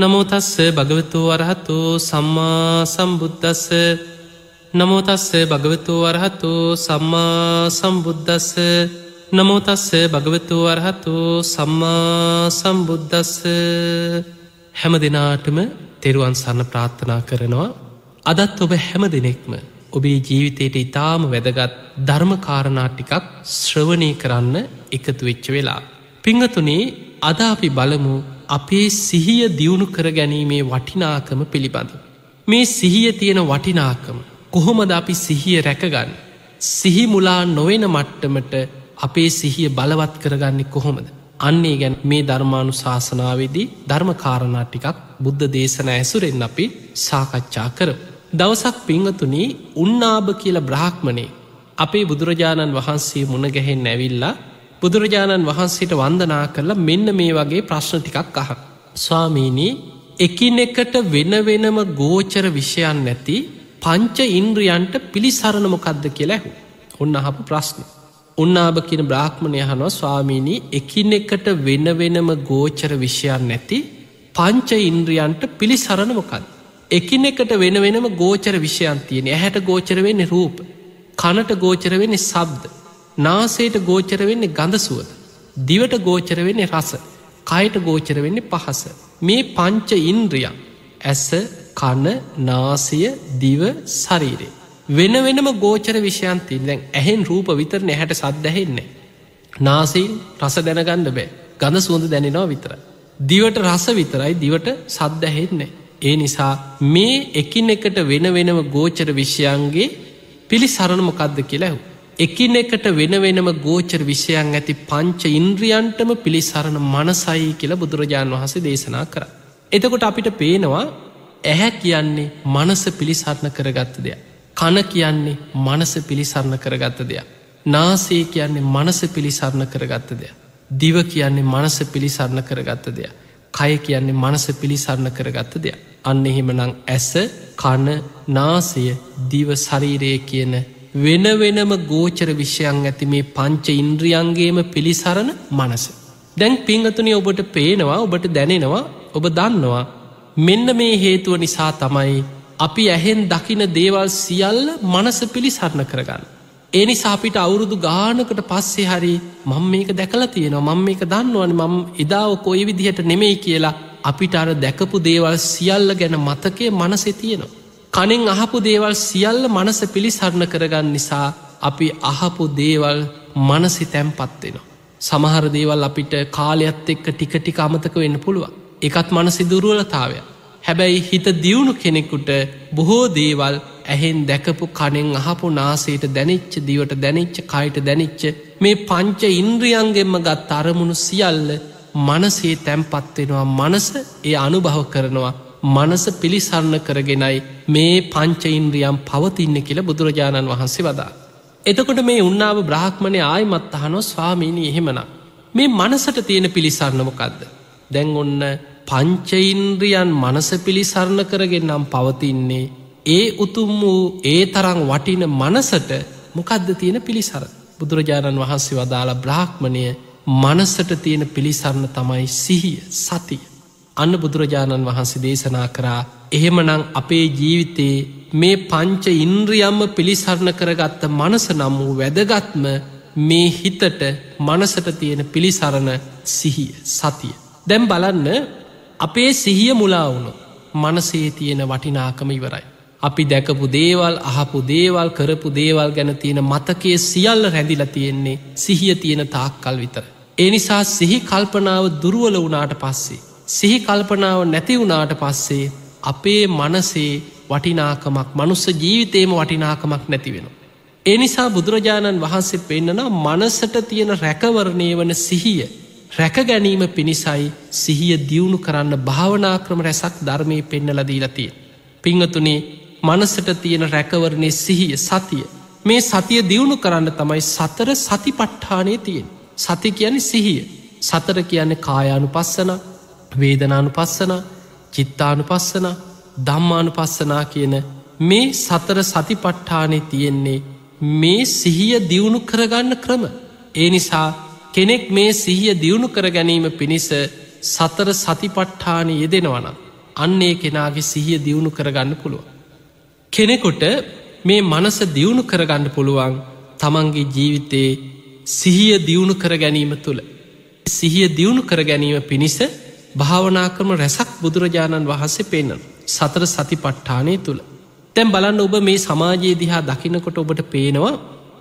නමෝතස්ස භගවතු වරහතු සම්මා සම්බුද්ධස්ස නමෝතස්ස භගවතු වරහතු සම්මා සම්බුද්ධස්ස නමෝතස්ස භගවතු වරහතු සම්මා සම්බුද්ධස්ස හැම දෙනාටම තෙරුවන් සන්න ප්‍රාර්ථනා කරනවා. අදත් ඔබ හැම දෙනෙක්ම ඔබේ ජීවිතයට ඉතාම වැදගත් ධර්මකාරණාටිකක් ශ්‍රවණය කරන්න එකතු වෙච්ච වෙලා. පිංහතුනේ අද අපි බලමු අපේ සිහිය දියුණු කර ගැනීමේ වටිනාකම පිළිබඳ. මේ සිහිය තියෙන වටිනාකම කොහොමද අපි සිහිය රැකගන්න. සිහි මුලා නොවෙන මට්ටමට අපේ සිහිය බලවත් කරගන්නේ කොහොමද. අන්නේ ගැන මේ ධර්මාණු ශාසනාවේදී ධර්මකාරණා ටිකක් බුද්ධ දේශන ඇසුරෙන් අපි සාකච්ඡා කර. දවසක් පිංහතුනී උන්නාභ කියල බ්‍රාහ්මණය අපේ බුදුරජාණන් වහන්සේ මුණගැහෙන් ඇවිල්ලා බුදුරජාණන් වහන්සේට වන්දනා කරලා මෙන්න මේ වගේ ප්‍රශ්න ටිකක් අහ. ස්වාමීනී එකිනෙකට වෙන වෙනම ගෝචර විෂයන් නැති පංච ඉන්ද්‍රියන්ට පිළිසරණමොකක්ද කියලා ඇහු. ඔන්න අහපු ප්‍රශ්න. උන්නාභ කියන බ්‍රාහ්මණය හනුව ස්වාමීණී එකිනෙකට වෙන වෙනම ගෝචර විෂයන් නැති පංච ඉන්ද්‍රියන්ට පිළිසරණ මොකද. එකිනෙකට වෙන වෙනම ගෝචර විෂයන් තියෙන ඇහැට ගෝචර වෙන්නේ රූප කනට ගෝචර වෙන්නේ සබ්ද නාසේට ගෝචර වෙන්නේ ගඳ සුවද. දිවට ගෝචර වෙන්නේ රස කයට ගෝචර වෙන්නේ පහස. මේ පංච ඉන්ද්‍රියන් ඇස කණ නාසය දිව ශරීරේ. වෙන වෙනම ගෝචර විෂයන්ති දැන් ඇහෙන් රූප විතර නැහැට සද්දැහෙන්නේ. නාසීන් රස දැනගණ්ඩ බෑ ගඳ සුවඳ දැනෙනවා විතර. දිවට රස විතරයි දිවට සද්දැහෙන්නේ. ඒ නිසා මේ එකින් එකට වෙන වෙනම ගෝචර විෂයන්ගේ පිළි සරණමකක්ද කියලා ඇහු. එකින් එකට වෙන වෙනම ගෝචර විෂයන් ඇති පංච ඉන්ද්‍රියන්ටම පිළිසරණ මනසයි කියලා බුදුරජාණන් වහසේ දේශනා කර. එතකොට අපිට පේනවා ඇහැ කියන්නේ මනස පිළිසරණ කරගත්ත දෙයක්. කන කියන්නේ මනස පිළිසරණ කරගත්ත දෙයක්. නාසේ කියන්නේ මනස පිළිසරණ කරගත්ත දෙයක්. දිව කියන්නේ මනස පිළිසරණ කරගත්ත දෙයක්. කය කියන්නේ මනස පිළිසරණ කරගත්ත දෙයක්. අන්න එහෙමනං ඇස කණ නාසය දිව ශරීරය කියන වෙන වෙනම ගෝචර විෂයන් ඇති මේ පංච ඉන්ද්‍රියන්ගේම පිළිසරණ මනස. දැන් පිංහතුනි ඔබට පේනවා ඔබට දැනෙනවා ඔබ දන්නවා මෙන්න මේ හේතුව නිසා තමයි අපි ඇහෙන් දකින දේවල් සියල්ල මනස පිළිසරණ කරගන්න. එනිසා අපිට අවුරුදු ගානකට පස්සේ හරි මං මේක දැකලා තියෙනවා මං මේක දන්නවන මං එදාව කොයි විදිහට නෙමෙයි කියලා අපිට අර දැකපු දේවල් සියල්ල ගැන මතකය මනසෙ තියෙනවා. කනෙන් අහපු දේවල් සියල්ල මනස පිළිසරණ කරගන්න නිසා අපි අහපු දේවල් මනසි තැම්පත්වෙනවා. සමහර දේවල් අපිට කාලයක්ත් එක්ක ටික ටික අමතක වෙන්න පුළුව. එකත් මනසි දුරුවලතාවය. හැබැයි හිත දියුණු කෙනෙකුට බොහෝ දේවල් ඇහෙන් දැකපු කනෙන් අහපු නාසේට දැනිච්ච දිවට දැනිච්ච කයිට දැනිච්ච මේ පංච ඉන්ද්‍රියන්ගෙන්ම ගත් අරමුණු සියල්ල මනසේ තැම්පත්වෙනවා මනස ඒ අනුභව කරනවා මනස පිළිසරණ කරගෙනයි මේ පංචඉන්ද්‍රියම් පවතින්න කියලා බුදුරජාණන් වහන්සේ වදා. එතකොට මේ උන්නාව බ්‍රහ්මණය ආයමත් අහනො ස්වාමීණී එහෙමන. මේ මනසට තියෙන පිළිසරණමකක්ද. දැන් ඔන්න පංචඉන්ද්‍රියන් මනස පිළිසරණ කරගෙන නම් පවතින්නේ ඒ උතුම් වූ ඒ තරං වටින මනසට මොකක්ද තියෙන පිළිසර. බුදුරජාණන් වහන්සේ වදාළ බ්‍රාහ්මණය මනසට තියෙන පිළිසරණ තමයි සිහිය සතිය. අන්න බුදුරජාණන් වහන්සේ දේශනා කරා එහෙමනං අපේ ජීවිතයේ මේ පංච ඉන්ද්‍රියම්ම පිළිසරණ කරගත්ත මනස නම් වූ වැදගත්ම මේ හිතට මනසට තියෙන පිළිසරණ සිහිය සතිය. දැම් බලන්න අපේ සිහිය මුලාවුණු මනසේ තියෙන වටිනාකම ඉවරයි. අපි දැකපු දේවල් අහපු දේවල් කරපු දේවල් ගැන තියෙන මතකයේ සියල්ල රැඳිල තියෙන්නේ සිහිය තියෙන තාක්කල් විතර. ඒ නිසා සිහි කල්පනාව දුරුවල වනාට පස්සේ. සිහි කල්පනාව නැති වුණාට පස්සේ අපේ මනසේ වටිනාකමක් මනුස්ස ජීවිතේම වටිනාකමක් නැති වෙන. ඒ නිසා බුදුරජාණන් වහන්සේ පෙන්න්නන මනසට තියෙන රැකවරණය වන සිහිය රැක ගැනීම පිණිසයි සිහිය දියුණු කරන්න භාවනාක්‍රම රැසක් ධර්මය පෙන්නලදීලතිය. පිංහතුනේ මනසට තියෙන රැකවරණය සිහිය සතිය. මේ සතිය දියුණු කරන්න තමයි සතර සති පට්ඨානය තියෙන්. සති කියන්නේ සිහිය. සතර කියන්නේ කායානු පස්සන වේදනානු පස්සන චිත්තානු පස්සන දම්මානු පස්සනා කියන මේ සතර සතිපට්ඨානෙ තියෙන්නේ මේ සිහිය දියුණු කරගන්න ක්‍රම. ඒ නිසා කෙනෙක් මේ සිහිය දියුණු කර ගැනීම පිණිස සතර සතිපට්ඨානය යෙදෙනවන. අන්නේ කෙනාගේ සිහිය දියුණු කරගන්න පුළුව. කෙනෙකුට මේ මනස දියුණු කරගන්න පුළුවන් තමන්ගේ ජීවිතයේ සිහිය දියුණු කර ගැනීම තුළ. සිහිය දියුණු කර ගැනීම පිණිස භාවනාකරම රැසක් බුදුරජාණන් වහන්සේ පෙන්න්න සතර සති පට්ඨානය තුළ. තැම් බලන්න ඔබ මේ සමාජයේ දිහා දකිනකොට ඔබට පේනවා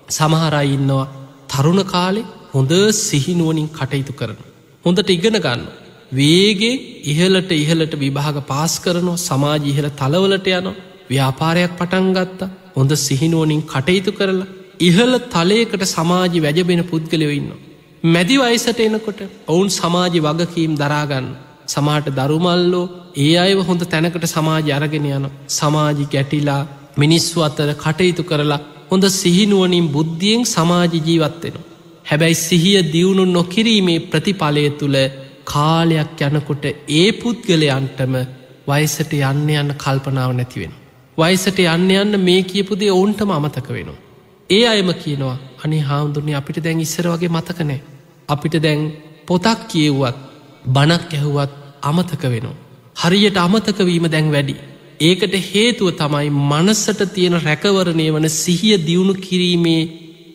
සමහරයි ඉන්නවා තරුණ කාලෙ හොඳ සිහිනුවනින් කටයුතු කරන. හොඳට ඉගෙන ගන්න. වේගේ ඉහලට ඉහලට විභාග පාස් කරනවා සමාජ ඉහල තලවලට යනවා ව්‍යාපාරයක් පටන් ගත්තා හොඳ සිහිනුවනින් කටයුතු කරලා ඉහල තලයකට සමාජි වැජබෙන පුද්ගලයෝ ඉන්න. මැදි වයිසට එනකොට ඔවුන් සමාජි වගකීම් දරාගන්න සමාට දරුමල්ලෝ ඒ අයව හොඳ තැනකට සමාජ අරගෙන යන සමාජි ගැටිලා මිනිස්සු අතර කටයුතු කරලා හොඳ සිහිනුවනින් බුද්ධියෙන් සමාජ ජීවත්වෙනවා. හැබැයි සිහිය දියුණු නොකිරීමේ ප්‍රතිඵලය තුළ කාලයක් යනකොට ඒ පුද්ගලයන්ටම වයිසට යන්න යන්න කල්පනාව නැතිවෙන. වයිසට යන්න යන්න මේ කියපුදේ ඔවුන්ටම අමතක වෙනවා. ඒ අයම කියනවා අනි හාමුදුරනය අපිට දැන් ඉස්සර වගේ මතකනෑ. අපිට දැන් පොතක් කියව්වත් බණක් ඇහුවත් අමතක වෙනවා. හරියට අමතකවීම දැන් වැඩි. ඒකට හේතුව තමයි මනස්සට තියෙන රැකවරණය වන සිහිය දියුණු කිරීමේ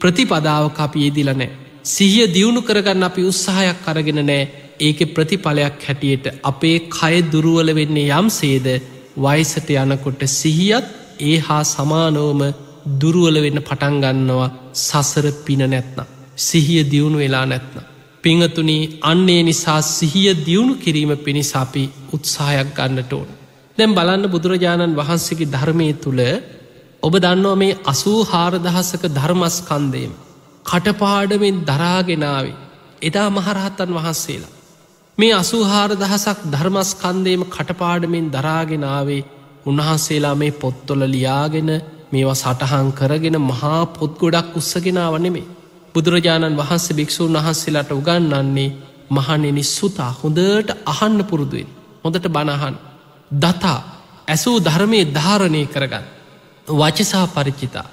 ප්‍රතිපදාව අපි යෙදිලනෑ. සිහිය දියුණු කරගන්න අපි උත්සාහයක් කරගෙන නෑ ඒක ප්‍රතිඵලයක් හැටියට අපේ කය දුරුවල වෙන්නේ යම් සේද වයිසට යනකොට සිහියත් ඒ හා සමානෝම දුරුවල වෙන්න පටන්ගන්නවා සසර පින නැත්නම්. සිහිය දියුණු වෙලා නැත්නම්. පිංහතුනී අන්නේ නිසා සිහිය දියුණු කිරීම පිණිසාපි උත්සාහයක් ගන්නට ඕන. දැම් බලන්න බුදුරජාණන් වහන්සේගේ ධර්මය තුළ ඔබ දන්නවා මේ අසූ හාරදහසක ධර්මස්කන්දයම. කටපාඩමෙන් දරාගෙනාවේ එදා මහරහත්තන් වහන්සේලා. මේ අසූහාර දහසක් ධර්මස්කන්දයම කටපාඩමෙන් දරාගෙනාවේ උන්වහන්සේලා මේ පොත්තොල ලියාගෙන මේවා සටහන් කරගෙන මහා පොත් ගොඩක් උත්සගෙනාව නෙමේ. බුදුරජාණන් වහන්සේ භික්‍ෂූන් වහන්සේලාට උගන්නන්නේ මහනෙනි සුතා හොඳට අහන්න පුරුදුවෙන් හොඳට බණහන් දතා ඇසූ ධර්මය ධාරණය කරගන්න. වචසා පරිචිතා.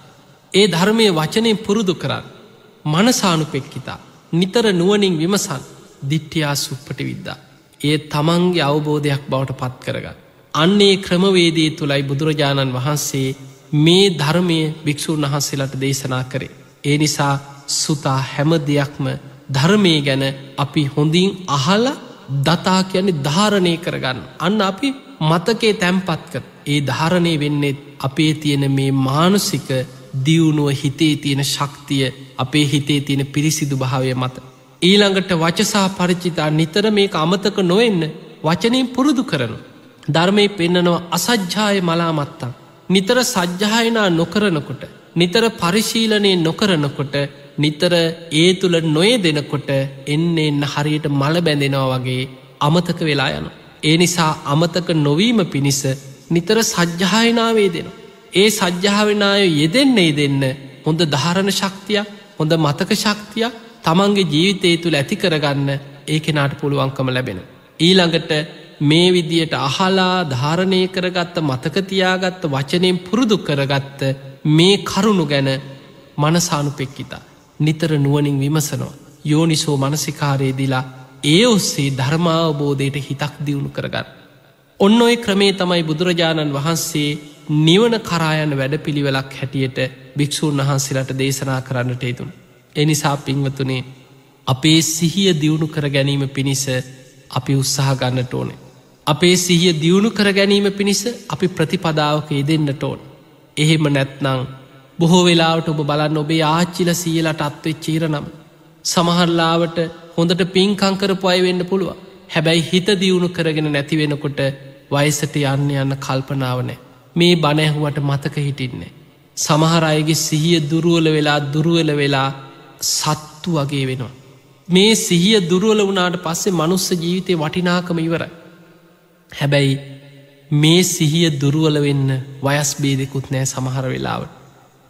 ඒ ධර්මය වචනයෙන් පුරුදු කරන්න. මනසානු පෙක්කිතා නිතර නුවනින් විමසන් දිට්ටියා සුප්පට විද්දා. ඒ තමන්ගේ අවබෝධයක් බවට පත් කරගන්න. අන්නේ ක්‍රමවේදී තුළයි බුදුරජාණන් වහන්සේ මේ ධර්මය භික්‍ෂූන් වහන්සේලට දේශනා කරේ. ඒ නිසා සුතා හැම දෙයක්ම ධර්මය ගැන අපි හොඳින් අහල දතා කියන්නේ ධාරණය කරගන්න. අන්න අපි මතකේ තැම්පත්ක ඒ ධාරණය වෙන්නෙත් අපේ තියෙන මේ මානුසික දියුණුව හිතේ තියෙන ශක්තිය අපේ හිතේ තියෙන පිරිසිදු භාවය මත. ඊළඟට වචසා පරිචිතා නිතර මේ අමතක නොවෙන්න වචනයෙන් පුරුදු කරනු. ධර්මය පෙන්නනවා අසජ්ජාය මලාමත්තා. නිතර සජ්්‍යායනා නොකරනකොට නිතර පරිශීලනය නොකරනකොට නිතර ඒ තුළ නොය දෙනකොට එන්න එන්න හරියට මල බැඳෙනවා වගේ අමතක වෙලා යන. ඒ නිසා අමතක නොවීම පිණිස නිතර සජ්්‍යායනාවේ දෙන. ඒ සජ්්‍යාවනාය යෙදෙන්නේ දෙන්න හොඳ ධාරණ ශක්තියක් හොඳ මතක ශක්තියක් තමන්ගේ ජීවිතය තුළ ඇති කරගන්න ඒ කෙනාට පුළුවන්කම ලැබෙන. ඊළඟට මේ විදියට අහලා ධාරණය කරගත්ත මතකතියාගත්ත වචනයෙන් පුරුදු කරගත්ත මේ කරුණු ගැන මනසානුපෙක්කිතා. නිතර නුවනින් විමසනවා. යෝනිසෝ මනසිකාරයේදිලා ඒ ඔස්සේ ධර්මාවබෝධයට හිතක් දියුණු කරගන්න. ඔන්න ඔය ක්‍රමේ තමයි බුදුරජාණන් වහන්සේ නිවන කරායන වැඩපිළිවෙලක් හැටියට භික්‍ෂූන් වහන්සේලට දේශනා කරන්නට යුතුන්. එනිසා පින්වතුනේ අපේ සිහිය දියුණු කර ගැනීම පිණිස අපි උත්සාහ ගන්නට ඕනේ. අපේ සිහිය දියුණු කර ගැනීම පිණිස අපි ප්‍රතිපදාවක යෙදෙන්න්නට ඕන්. එහෙම නැත්නං බොහෝ වෙලාවට ඔබ බලන්න ඔබේ ආච්චිල සියලට අත්වෙ චීරනම්. සමහරලාවට හොඳට පින්කංකරපු අය වෙන්න පුළුව. හැබැයි හිත දියුණු කරගෙන නැතිවෙනකොට වයිසට යන්න යන්න කල්පනාවනෑ. මේ බණැහුවට මතක හිටින්නේ. සමහර අයගේ සිහිය දුරුවල වෙලා දුරුවල වෙලා සත්තු වගේ වෙනවා. මේ සිහිය දුරුවල වනාට පස්සේ මනුස්ස ජීවිතය වටිනාකම ඉවරයි. හැබැයි මේ සිහිය දුරුවල වෙන්න වයස් බේදෙකුත් නෑ සමහර වෙලාවට.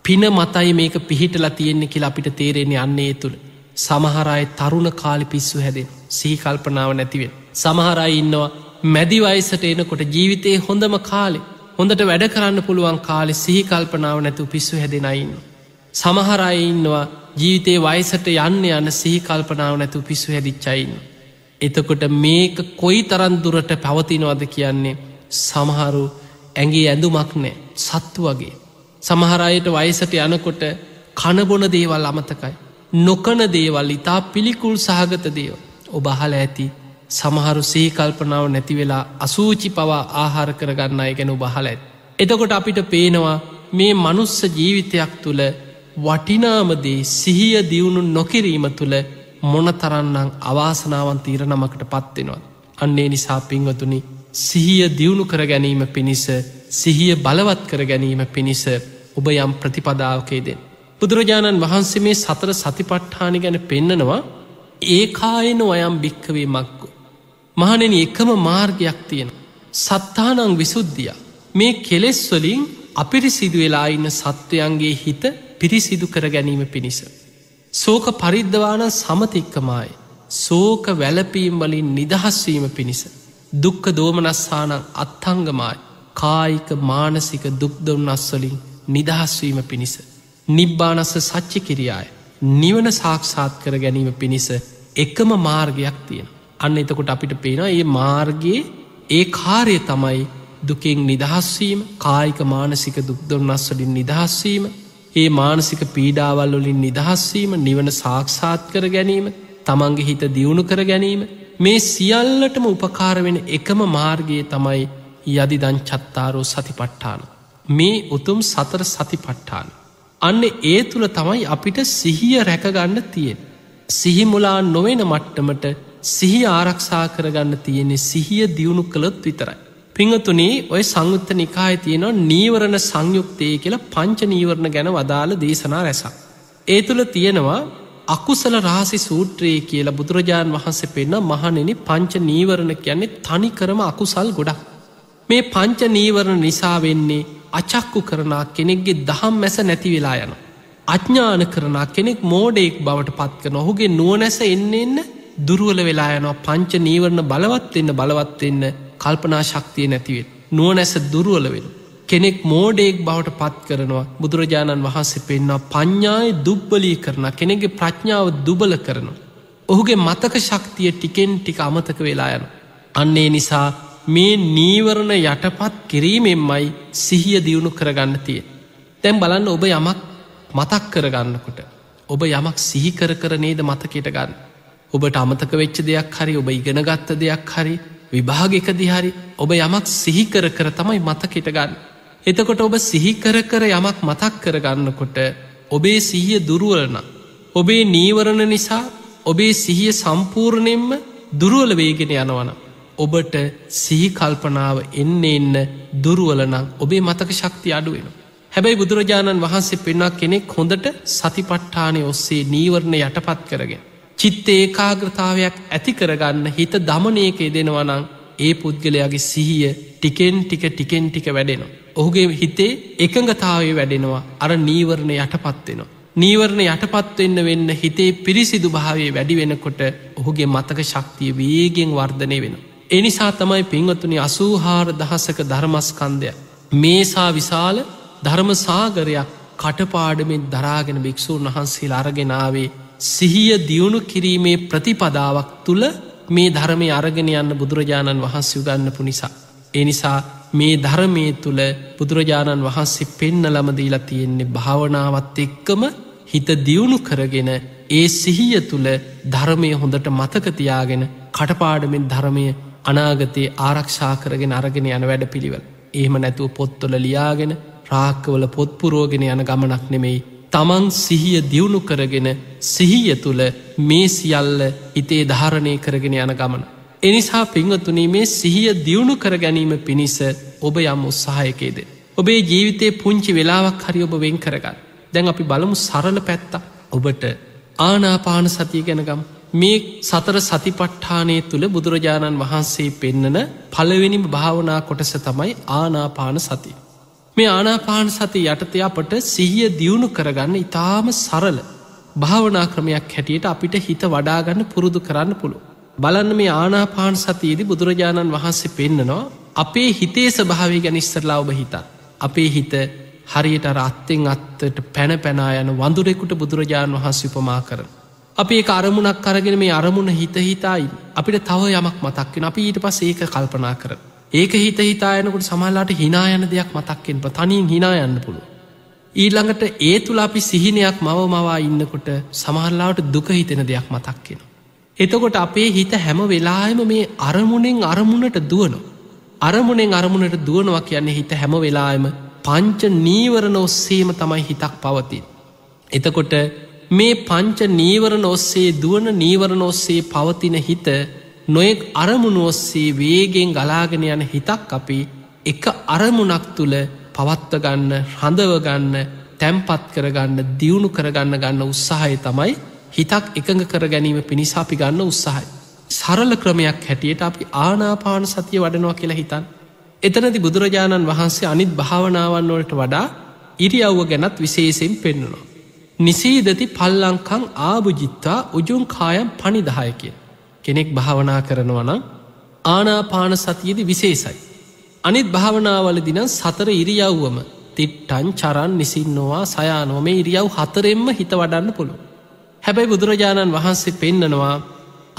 පින මතයි මේක පිහිටලා තියෙන්නේ කියලා අපිට තේරෙන්නේ අන්නේ තුළ. සමහරයි තරුණ කාලි පිස්සු හැදෙන් සීකල්පනාව නැතිවෙන්. සමහරයි ඉන්නවා මැදිවයිසට එනකොට ජීවිතයේ හොඳම කාලෙ හොඳට වැඩ කරන්න පුළුවන් කාලෙ සිහිකල්පනාව නැතු පිස්සු හැදෙනයින්න. සමහරයි ඉන්නවා ජීවිතේ වයිසට යන්න යන්න සිහිකල්පනාව නැතු පිස්සු හැදිච්චයින්න. එතකොට මේක කොයි තරන්දුරට පැවතිනවද කියන්නේ සමහරු ඇගේ ඇඳුමක් නෑ සත්තු වගේ. සමහරයට වයසට යනකොට කණබොන දේවල් අමතකයි. නොකන දේවල් ඉතා පිළිකුල් සහගත දේව. ඔබ අහල ඇති සමහරු සේකල්පනාව නැතිවෙලා අසූචි පවා ආහාර කරගන්න අය ගැන බහල ඇත්. එතකොට අපිට පේනවා මේ මනුස්ස ජීවිතයක් තුළ වටිනාමදේ සිහිය දියුණු නොකිරීම තුළ මොනතරන්නම් අවාසනාවන් තීරණමකට පත්වෙනවා. අන්නේ නිසා පින්වතුනි සිහිය දියුණු කර ගැනීම පිණිස සිහිය බලවත් කර ගැනීම පිණිස ඔබ යම් ප්‍රතිපදාවකේදෙන්. බුදුරජාණන් වහන්සේ මේ සතර සතිපට්ඨානි ගැන පෙන්නනවා ඒ කායන ඔයම් භික්කවේ මක්කු. මහනෙන එකම මාර්ගයක් තියෙන. සත්තානං විසුද්ධිය. මේ කෙලෙස්වලින් අපිරිසිදු වෙලා ඉන්න සත්වයන්ගේ හිත පිරිසිදු කර ගැනීම පිණිස. සෝක පරිද්ධවාන සමතික්කමයි. සෝක වැලපීම් වලින් නිදහස්වීම පිණිස. දුක්ක දෝමනස්ථානං අත්තංගමයි. කායික මානසික දුක්දොන්නස්වලින් නිදහස්වීම පිණිස. නිබ්බානස්ස සච්චි කිරියාය. නිවන සාක්ෂාත් කර ගැනීම පිණිස එකම මාර්ගයක් තියෙන. අන්න එතකොට අපිට පේනවා ඒ මාර්ගයේ ඒ කාරය තමයි දුකෙන් නිදහස්වීම කායික මානසික දුක්දොන්නස්වලින් නිදහස්වීම ඒ මානසික පීඩාවල් වලින් නිදහස්වීම නිවන සාක්ෂාත් කර ගැනීම තමන්ගේ හිත දියුණු කර ගැනීම මේ සියල්ලටම උපකාරවෙන එකම මාර්ගයේ තමයි යදිදං චත්තාරෝ සතිපට්ඨාන. මේ උතුම් සතර සතිපට්ඨාන. අන්න ඒ තුළ තමයි අපිට සිහිය රැකගන්න තියෙන්. සිහිමුලා නොවෙන මට්ටමට සිහි ආරක්ෂා කරගන්න තියෙන්නේ සිහිය දියුණු කළොත් විතරයි. පිංහතුනේ ඔය සංයුත්ත නිකාය තියෙනවා නීවරණ සංයුක්තය කියලා පංච නීවරණ ගැන වදාළ දේශනා රැසක්. ඒ තුළ තියෙනවා අකුසල රාසි සූත්‍රයේ කියලා බුදුරජාණන් වහන්සේ පෙන්න මහනෙන පංච නීවරණ කියන්නේ තනි කරම අකුසල් ගොඩක්. මේ පංච නීවරණ නිසා වෙන්නේ අචක්කු කරනා කෙනෙක්ගේ දහම් මැස නැති වෙලා යන. අඥ්ඥාන කරනා කෙනෙක් මෝඩෙක් බවට පත් කරන ඔහුගේ නුවනැස එන්න එන්න දුරුවල වෙලා යනවා පංච නීවරණ බලවත්වෙන්න බලවත්වෙන්න කල්පනා ශක්තිය නැතිවෙන්. නුවනැස දුරුවලවෙන්. කෙනෙක් මෝඩෙක් බවට පත් කරනවා බුදුරජාණන් වහන්සේ පෙන්වා පඤ්ඥාය දුබ්බලී කරන කෙනෙගේ ප්‍රඥාව දුබල කරනවා. ඔහුගේ මතක ශක්තිය ටිකෙන් ටික අමතක වෙලා යන. අන්නේ නිසා මේ නීවරණ යටපත් කිරීමෙන්මයි සිහිය දියුණු කරගන්න තිය. තැම් බලන්න ඔබ යමක් මතක් කරගන්නකොට. ඔබ යමක් සිහි කර කර නේද මතකයට ගන්න. ඔබට අමතක වෙච්ච දෙයක් හරි ඔබ ඉගෙනගත්ත දෙයක් හරි විභාගක දිහරි ඔබ යමක් සිහිකර කර තමයි මතකෙට ගන්න. එතකොට ඔබ සිහිකර කර යමක් මතක් කරගන්නකොට ඔබේ සිහිය දුරුවලන. ඔබේ නීවරණ නිසා ඔබේ සිහිය සම්පූර්ණයෙන්ම දුරුවල වේගෙන යනවන. ඔබට සිහිකල්පනාව එන්න එන්න දුරුවලනම් ඔබේ මතක ශක්ති අඩුවෙන. හැබැයි බුදුරජාණන් වහන්සේ පෙන්වා කෙනෙක් හොඳට සතිපට්ඨානය ඔස්සේ නීවරණ යටපත් කරගෙන. චිත්ත ඒකාග්‍රතාවයක් ඇති කරගන්න හිත දමනයක දෙනවනං ඒ පුද්ගලයාගේ සිහිය ටිකෙන් ටික ටිකෙන් ටික වැඩෙනවා. ඔහුගේ හිතේ එකඟතාවේ වැඩෙනවා අර නීවරණ යටපත්වෙනවා. නීවරණ යටපත්වෙන්න වෙන්න හිතේ පිරිසිදු භාවේ වැඩි වෙනකොට ඔහුගේ මතක ශක්තිය වේගෙන් වර්ධනය වෙන. එනිසා තමයි පින්වතුනි අසූහාර දහසක ධර්මස්කන්දය. මේසා විශාල ධර්මසාගරයක් කටපාඩමෙන් දරාගෙන භික්‍ෂූන් වහන්සේ අරගෙනාවේ සිහිය දියුණු කිරීමේ ප්‍රතිපදාවක් තුළ මේ ධර්මය අරගෙන යන්න බුදුරජාණන් වහන්සේ උගන්නපු නිසා. එනිසා මේ ධර්මය තුළ බුදුරජාණන් වහන්සේ පෙන්න ළමදීලා තියෙන්නේ භාවනාවත් එක්කම හිත දියුණු කරගෙන ඒ සිහිය තුළ ධර්මය හොඳට මතකතියාගෙන කටපාඩමෙන් ධර්මය අනාගතයේ ආරක්ෂා කරගෙන අරගෙන යන වැඩ පිළිවල්. ඒම නැතුව පොත්තොල ලියාගෙන රාක්කවල පොත්පුරෝගෙන යන ගමනක් නෙමෙයි තමන් සිහිය දියුණු කරගෙන සිහිය තුළ මේ සියල්ල හිතේ ධාරණය කරගෙන යන ගමන. එනිසා පිංහතුනී මේ සිහිය දියුණු කර ගැනීම පිණිස ඔබ යම් උත්සාහයකේද. ඔබේ ජීවිතේ පුංචි වෙලාවක් හරි ඔබ වෙන් කරගන්න. දැන් අපි බලමු සරල පැත්ත ඔබට ආනාපාන සතිය ගැනගම් මේ සතර සතිපට්ඨානය තුළ බුදුරජාණන් වහන්සේ පෙන්නන පළවෙනිම භාවනා කොටස තමයි ආනාපාන සතිය. මේ ආනාපාන සති යටතය අපට සිහිය දියුණු කරගන්න ඉතාම සරල භාවනා ක්‍රමයක් හැටියට අපිට හිත වඩාගන්න පුරුදු කරන්න පුළු. බලන්න මේ ආනාපාන සතියේදි බුදුරජාණන් වහන්සේ පෙන්න්නනවා අපේ හිතේ ස්භාවය ගැන ඉස්සරලා ඔබ හිතත්. අපේ හිත හරියට රත්තෙන් අත්තට පැන පැනා යන වඳුරෙකුට බුදුරජාණන් වහන්සේ උපමා කරන. අපේ අරමුණක් කරගෙන මේ අරමුණ හිත හිතයි අපිට තව යමක් මතක්වෙන අපි ඊට පස් ඒක කල්පනා කර. ඒක හිත හිතායනකට සමල්ලාට හිනා යන දෙයක් මතක්කෙන් තනින් හිනා යන්න පුළුව. ඊළඟට ඒ තුළ අපි සිහිනයක් මව මවා ඉන්නකොට සමහල්ලාවට දුක හිතෙන දෙයක් මතක්කෙන. එතකොට අපේ හිත හැම වෙලායම මේ අරමුණෙන් අරමුණට දුවන. අරමුණෙන් අරමුණට දුවනවා කියන්නේ හිත හැම වෙලායම පංච නීවරණ ඔස්සේම තමයි හිතක් පවතින්. එතකොට මේ පංච නීවරණ ඔස්සේ දුවන නීවරණ ඔස්සේ පවතින හිත නොයෙක් අරමුණු ඔස්සේ වේගෙන් ගලාගෙන යන හිතක් අපි එක අරමුණක් තුළ පවත්ව ගන්න හඳවගන්න තැම්පත් කරගන්න දියුණු කරගන්න ගන්න උත්සාහය තමයි හිතක් එකඟ කර ගැනීම පිණිසාපි ගන්න උත්සාහයි. සරල ක්‍රමයක් හැටියට අපි ආනාපාන සතිය වඩනවා කියලා හිතන්. එතනති බුදුරජාණන් වහන්සේ අනිත් භාවනාවන් වලට වඩා ඉරියව්ව ගැනත් විශේෂෙන් පෙන්නුනවා. නිසීදති පල්ලංකං ආභුජිත්තා උජුන් කායම් පනිදාය කිය. කෙනෙක් භාවනා කරනවනම් ආනාපාන සතියද විශේෂයි. අනිත් භාවනාවල දින සතර ඉරියව්වම තිට්ටන් චරන් නිසින්නවා සයානෝම ඉරියව් හතරෙන්ම හිත වඩන්න පුළුව. හැබැයි බුදුරජාණන් වහන්සේ පෙන්නනවා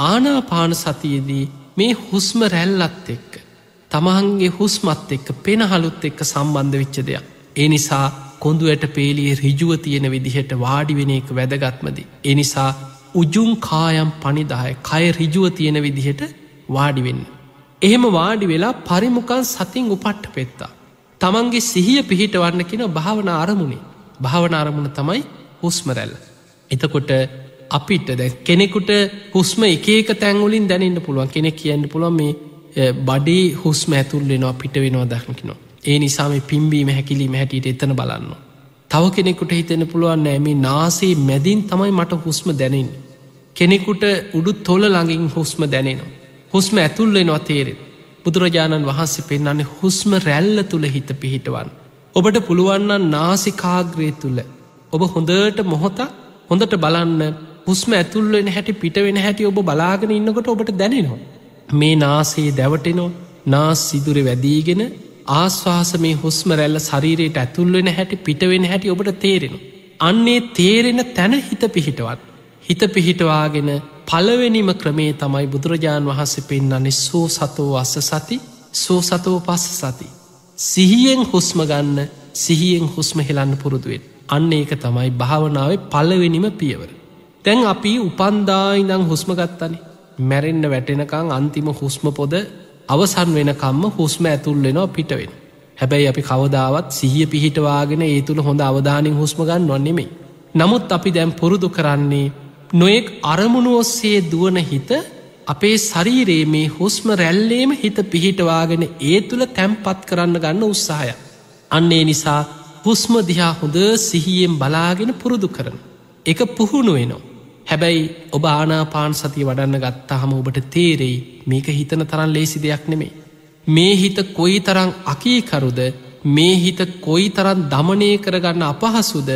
ආනාපාන සතියේදී මේ හුස්ම රැල්ලත් එක්ක. තමහන්ගේ හුස්මත් එක්ක පෙනහළුත් එක්ක සම්බන්ධ විච්ච දෙයක්. ඒ නිසා කොඳුවට පේලිය රිජුව තියෙන විදිහට වාඩි වෙන එක වැදගත්මදි. එනිසා උජුම් කායම් පනිදාය කය රිජුව තියෙන විදිහට වාඩිවෙන්න. එහෙම වාඩි වෙලා පරිමුකන් සතින් උපට්ට පෙත්තා. තමන්ගේ සිහිය පිහිට වන්න කියෙන භාවන අරමුණේ භාවන අරමුණ තමයි හුස්මරැල්ල. එතකොට අපිට දැ කෙනෙකුට හුස්ම එකක තැංගුලින් දැනන්න පුළුවන් කෙනෙක් කියන්න පුළුවන් මේ බඩේ හුස්ම ඇතුල් වෙනවා පිට වෙනවා දක්නකිනවා. ඒ නිසාම පිම්බීම හැකිලීම හැටියට එතන බලන්න. තව කෙනෙකුට හිතෙන පුළුවන් නෑමේ නාසේ මැදින් තමයි මට හුස්ම දැනෙන්. කෙනෙකුට උඩු තොල ළඟින් හුස්ම දැනෙනවා. හුස්ම ඇතුල්ලෙනවා තේරෙන. බුදුරජාණන් වහන්සේ පෙන්න්නන්නේ හුස්ම රැල්ල තුළ හිත පිහිටවන්. ඔබට පුළුවන්න නාසිකාග්‍රේ තුළ. ඔබ හොඳට මොහොතක් හොඳට බලන්න හුස්ම ඇතුල්වෙන හැටි පිටවෙන හැටි ඔබ බලාගෙන ඉන්නකොට ඔබට දැනෙනවා. මේ නාසේ දැවටෙනෝ නාස් සිදුර වැදීගෙන ආශ්වාස මේ හුස්ම රැල්ල ශරීරයට ඇතුල්වෙන හැටි පිටවෙන හැටි ඔබට තේරෙන. අන්නේ තේරෙන තැන හිත පිහිටවත්. හිත පිහිටවාගෙන පලවෙනිම ක්‍රමේ තමයි බුදුරජාණන් වහන්සේ පෙන්න්නන්නේ සෝ සතෝ අස්ස සති සෝ සතෝ පස්ස සති. සිහියෙන් හුස්ම ගන්න සිහියෙන් හුස්ම හෙලන්න පුරුදුවෙන්. අන්න ඒක තමයි භාවනාව පලවෙනිම පියවර. තැන් අපි උපන්දායිදං හුස්ම ගත්තනේ මැරෙන්න්න වැටෙනකං අන්තිම හුස්ම පොද අවසන් වෙනකම්ම හුස්ම ඇතුල්ලෙනවා පිටවෙන. හැබැයි අපි කවදාවත් සිහිය පිහිටවාගෙන ඒ තුළ හොඳ අවධානින් හුස්ම ගන්න නොන්නෙමේ. නමුත් අපි දැම් පුරුදු කරන්නේ නොයෙක් අරමුණු ඔස්සේ දුවන හිත අපේ ශරීරයේ මේ හුස්ම රැල්ලේම හිත පිහිටවාගෙන ඒ තුළ තැම්පත් කරන්න ගන්න උත්සාහය. අන්නේ නිසා හුස්ම දිහා හොඳ සිහියෙන් බලාගෙන පුරුදු කරන. එක පුහුණු වෙනවා. හැබැයි ඔබ ආනාපාන සතිය වඩන්න ගත්තාහම ඔබට තේරෙයි මේක හිතන තරන් ලේසි දෙයක් නෙමේ. මේ හිත කොයි තරං අකීකරුද මේ හිත කොයි තරන් දමනය කරගන්න අපහසුද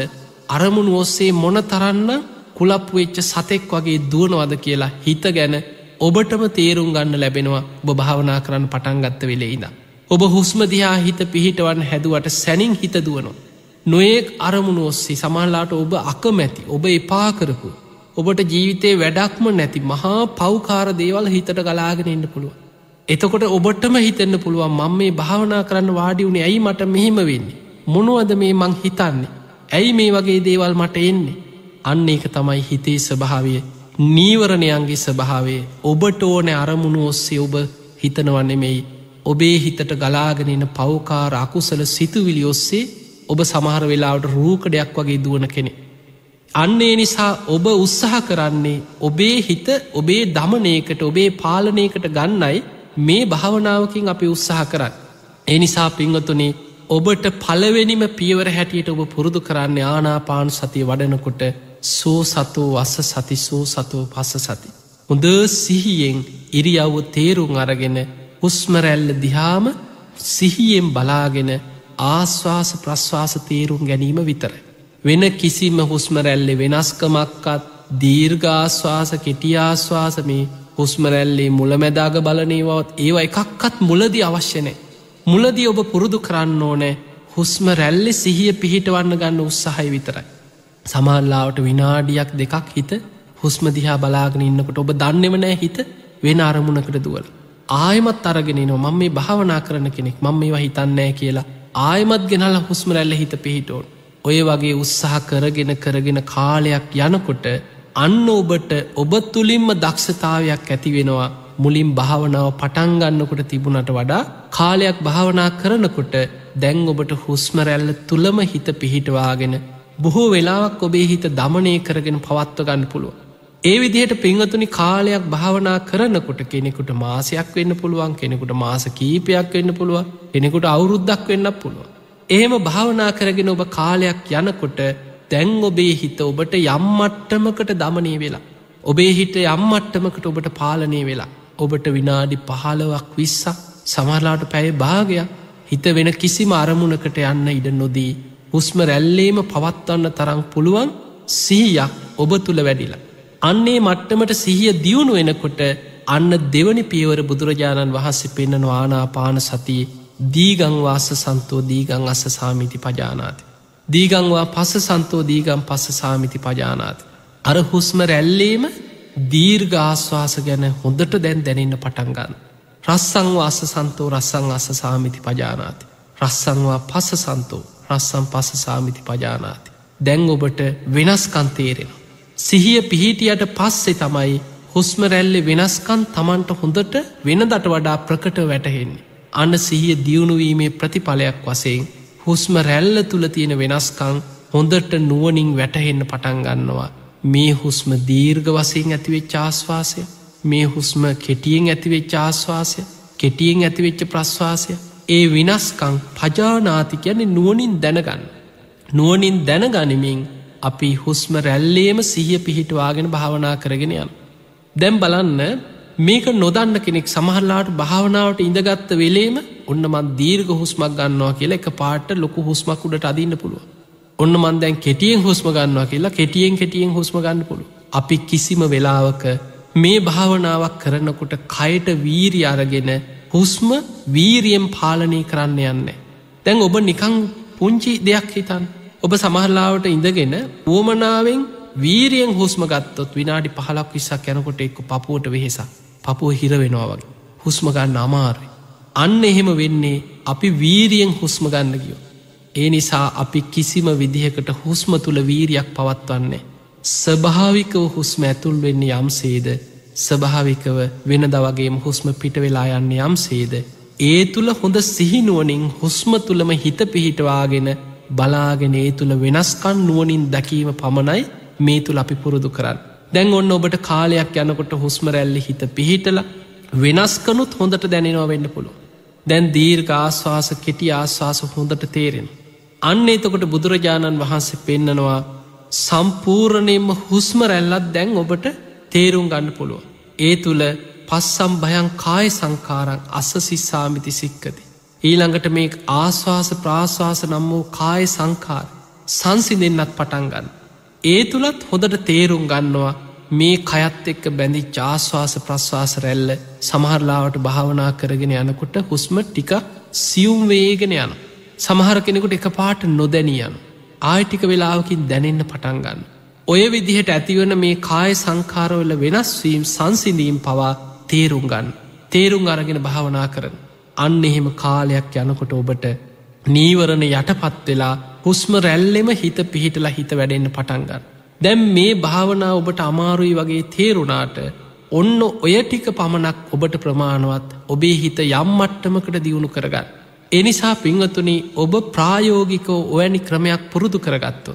අරමුණු ඔස්සේ මොන තරන්න කුලප්පු වෙච්ච සතෙක් වගේ දුවනවද කියලා හිත ගැන ඔබටම තේරුම් ගන්න ලැබෙනවා ඔබ භාවනා කරන්න පටන්ගත්ත වෙලෙයිද. ඔබ හුස්ම දිහා හිත පිහිටවන් හැදුවට සැනින් හිත දුවනවා. නොයෙක් අරමුණු ඔස්සේ සමල්ලාට ඔබ අකමැති ඔබ එපා කරපු ඔබට ජීවිතේ වැඩක්ම නැති මහා පව්කාර දේවල් හිතට ගලාගෙන එන්න පුළුව. එතකොට ඔබටම හිතන්න පුළුවන් මං මේ භාවනා කරන්න වාඩි වුණේ ඇයි මට මෙහෙම වෙන්නේ. මොනුවද මේ මං හිතන්නේ. ඇයි මේ වගේ දේවල් මට එන්නේ. අන්න ඒක තමයි හිතේ ස්වභාවය නීවරණයන්ගේ ස්වභාවේ ඔබට ඕන අරමුණු ඔස්සේ ඔබ හිතනවන්නෙමෙයි ඔබේ හිතට ගලාගෙනන පවකාර අකුසල සිතුවිලි ඔස්සේ ඔබ සමහර වෙලාවට රූකඩයක් වගේ දුවන කෙනෙ. අන්නේ නිසා ඔබ උත්සාහ කරන්නේ ඔබේ හිත ඔබේ දමනයකට ඔබේ පාලනයකට ගන්නයි මේ භාවනාවකින් අපි උත්සාහ කරන්න. එනිසා පිංගතුනේ ඔබට පලවෙනිම පියවර හැටියට ඔබ පුරුදු කරන්න ආනාපාන සතිය වඩනකොට සෝ සතෝ වස්ස සති සෝ සතෝ පස්ස සති. හොඳ සිහියෙන් ඉරියව්ව තේරුම් අරගෙන හුස්මරැල්ල දිහාම සිහියෙන් බලාගෙන ආශ්වාස ප්‍රශ්වාස තේරුම් ගැනීම විතරයි. වෙන කිසිම හුස්මරැල්ලෙ වෙනස්කමක්කත් දීර්ඝාශ්වාස කෙටියාශ්වාස මේ හුස්මරැල්ලේ මුලමැදාග බලනේවත් ඒවා එකක්කත් මුලදි අවශ්‍යනෑ. මුලදී ඔබ පුරුදු කරන්න ඕනෑ හුස්ම රැල්ලෙ සිහිය පිහිටවන්න ගන්න උත්සාහයි විතරයි. සමල්ලාවට විනාඩියක් දෙකක් හිත හුස්ම දිහා බලාගෙන ඉන්නකොට ඔබ දන්නෙවනෑ හිත වෙන අරමුණකට දුවල. ආයමත් අරගෙනනවා මං මේ භාවනා කරන කෙනෙක් මං මේවා හිතන්නෑ කියලා ආයමත් ගෙනල හුස්ම රැල්ල හිත පිහිටෝන් ඔය වගේ උත්සාහ කරගෙන කරගෙන කාලයක් යනකොට අන්න ඔබට ඔබ තුළින්ම දක්ෂතාවයක් ඇති වෙනවා මුලින් භාවනාව පටන්ගන්නකොට තිබුණට වඩා කාලයක් භාවනා කරනකොට දැන් ඔබට හුස්මරැල්ල තුළම හිත පිහිටවාගෙන බොහෝ වෙලාවක් ඔබේ හිත දමනය කරගෙන පවත්ව ගන්න පුළුව. ඒ විදිහට පිංහතුනි කාලයක් භාවනා කරනකොට කෙනෙකුට මාසයක් වෙන්න පුළුවන් කෙනෙකුට මාස කීපයක් වෙන්න පුළුව කෙනෙකුට අවුරුද්දක් වෙන්න පුළුව. එහෙම භාවනා කරගෙන ඔබ කාලයක් යනකොට දැන් ඔබේ හිත ඔබට යම්මට්ටමකට දමනය වෙලා. ඔබේ හිට යම්මට්ටමකට ඔබට පාලනය වෙලා. ඔබට විනාඩි පහලවක් විස්සක් සමරලාට පැය භාගයක් හිත වෙන කිසිම අරමුණකට යන්න ඉඩ නොදී. හුස්ම රැල්ලේම පවත්වන්න තරං පුළුවන් සීයක් ඔබ තුළ වැඩිලා. අන්නේ මට්ටමට සිහිය දියුණු වෙනකොට අන්න දෙවනි පියවර බුදුරජාණන් වහන්සේ පෙන්න්නන ආනාපාන සතියේ දීගංවාස සන්තෝ දීගං අස සාමිති පජානාති. දීගංවා පස සන්තෝ දීගම් පස්ස සාමිති පජානාති. අර හුස්ම රැල්ලේම දීර්ග ආශ්වාස ගැන හොඳට දැන් දැනන්න පටන්ගන්න. රස්සංවා අස සන්තෝ රස්සං අස සාමිති පජානාති. රස්සංවා පස සන්තෝ රස්සම් පස සාමිති පජානාති. දැන් ඔබට වෙනස්කන්තේරෙන. සිහිය පිහිටියට පස්සෙ තමයි හුස්ම රැල්ලෙ වෙනස්කන් තමන්ට හොඳට වෙනදට වඩා ප්‍රකට වැටහෙන්නේ. අන්න සිහිය දියුණුවීමේ ප්‍රතිඵලයක් වසයෙන් හුස්ම රැල්ල තුළ තියෙන වෙනස්කං හොඳට නුවනින් වැටහෙන්න පටන්ගන්නවා. මේ හුස්ම දීර්ග වසයෙන් ඇතිවෙච් ආශ්වාසය මේ හුස්ම කෙටියෙන් ඇතිවෙච් ආශ්වාසය කෙටියෙන් ඇතිවෙච්ච ප්‍රශ්වාසය ඒ විනස්කං පජානාති කියන්නේ නුවනින් දැනගන්න. නුවනින් දැනගනිමින් අපි හුස්ම රැල්ලේම සිහිය පිහිටවාගෙන භාවනා කරගෙන යන්. දැම් බලන්න මේක නොදන්න කෙනෙක් සමහරලාට භාවනාවට ඉඳගත්ත වෙලේම ඔන්න මන් දීර්ග හුස්මක් ගන්නවා කියලා එක පාට ලොකු හුස්මක් උඩට අදින්න පුළුව. ඔන්න මන් දැන් කෙටියෙන් හුස්ම ගන්නවා කියලා කෙටියෙන් කෙටියෙන් හුස්ම ගන්න පුළු. අපි කිසිම වෙලාවක මේ භාවනාවක් කරනකොට කයට වීරි අරගෙන හුස්ම වීරියෙන් පාලනය කරන්න යන්න. දැන් ඔබ නිකං පුංචි දෙයක් හිතන්. ඔබ සමහරලාවට ඉඳගෙන වුවමනාවෙන් වීරියෙන් හුස්ම ගත්තොත් විනාඩි පහලක් විස්සක් යැනකොට එක්ක පපුුවට වෙහෙසක්. පපුුව හිරවෙනවා වගේ. හුස්ම ගන්න අමාරුයි. අන්න එහෙම වෙන්නේ අපි වීරියෙන් හුස්ම ගන්න ගියෝ. ඒ නිසා අපි කිසිම විදිහකට හුස්ම තුළ වීරියක් පවත්වන්නේ. ස්භාවිකව හුස්ම ඇතුල් වෙන්නේ යම් සේද ස්භාවිකව වෙන දවගේම හුස්ම පිට වෙලා යන්න යම් සේද. ඒ තුළ හොඳ සිහිනුවනින් හුස්ම තුළම හිත පිහිටවාගෙන බලාගෙන ඒ තුළ වෙනස්කන් නුවනින් දැකීම පමණයි මේ තුළ අපි පුරුදු කරන්න. දැන් ඔන්න ඔබට කාලයක් යනකොට හුස්ම රැල්ලි හිත පිහිටල වෙනස්කනුත් හොඳට දැනෙනවා වෙන්න පුළුව. දැන් දීර්ඝ ආශ්වාස කෙටි ආශ්වාස හොඳට තේරෙන. අන්න එතකොට බුදුරජාණන් වහන්සේ පෙන්නනවා සම්පූර්ණයෙන්ම හුස්ම රැල්ලත් දැන් ඔබට තේරුම් ගන්න පුළුව. ඒ තුළ පස්සම් භයන් කාය සංකාරං අස සිස්සාමිති සික්කති. ඊළඟට මේ ආශ්වාස ප්‍රාශ්වාස නම් වූ කාය සංකාර සංසිඳෙන්න්නත් පටන්ගන්න. ඒ තුළත් හොඳට තේරුම් ගන්නවා මේ කයත් එක්ක බැඳි ජාශ්වාස ප්‍රශ්වාස රැල්ල සමහරලාවට භාවනා කරගෙන යනකොට හුස්ම ටික සියුම් වේගෙන යන. සමහර කෙනෙකුට එක පාට නොදැනියන. ආයටික වෙලාවකින් දැනෙන්න පටන්ගන්න. ඔය විදිහට ඇතිවන මේ කාය සංකාරවල වෙනස්වීම් සංසිඳීම් පවා තේරුම් ගන්න. තේරුම් අරගෙන භාවනා කරන. අන්න එහෙම කාලයක් යනකොට ඔබට නීවරණ යටපත් වෙලා හුස්ම රැල්ලෙම හිත පිහිටලා හිත වැඩෙන්න්න පටන්ගන්න. දැම් මේ භාවනා ඔබට අමාරුයි වගේ තේරුණාට ඔන්න ඔය ටික පමණක් ඔබට ප්‍රමාණවත් ඔබේ හිත යම් මට්ටමකට දියුණු කරගන්න. එනිසා පිංහතුනි ඔබ ප්‍රායෝගිකෝ ඔයනි ක්‍රමයක් පුරුදු කරගත්තු.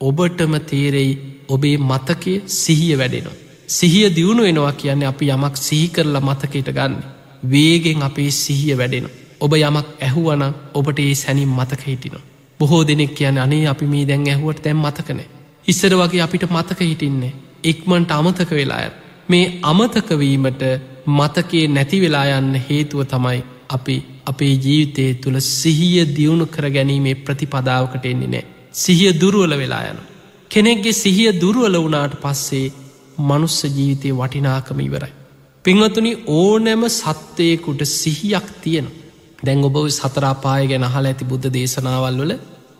ඔබටම තේරෙයි ඔබේ මතකය සිහිය වැඩෙනවා. සිහිය දියුණු වෙනවා කියන්නේ අපි යමක් සිහි කරලා මතකයට ගන්න. වේගෙන් අපේ සිහිය වැඩෙන. ඔබ යමක් ඇහුවන ඔබට ඒ සැනින් මතක හිටිනවා. බොහෝ දෙනෙක් කියන අනේ අපි මේ දැන් ඇහුවට තැම් මතකනේ. ඉස්සර වගේ අපිට මතක හිටින්නේ. ඉක්මන්ට අමතක වෙලාය. මේ අමතකවීමට මතකේ නැති වෙලා යන්න හේතුව තමයි අපි අපේ ජීවිතය තුළ සිහිය දියුණු කර ගැනීමේ ප්‍රතිපදාවකට එන්නේ නෑ. සිහිය දුරුවල වෙලා යන. කෙනෙක්ගේ සිහිය දුරුවල වුණාට පස්සේ මනුස්ස ජීවිතය වටිනාකම ඉවරයි. පිංහතුනි ඕනෑම සත්වයකුට සිහියක් තියෙන. දැන් ඔබ සතරාපාය ගැන හල ඇති බුද්ධ දේශනාවල් වල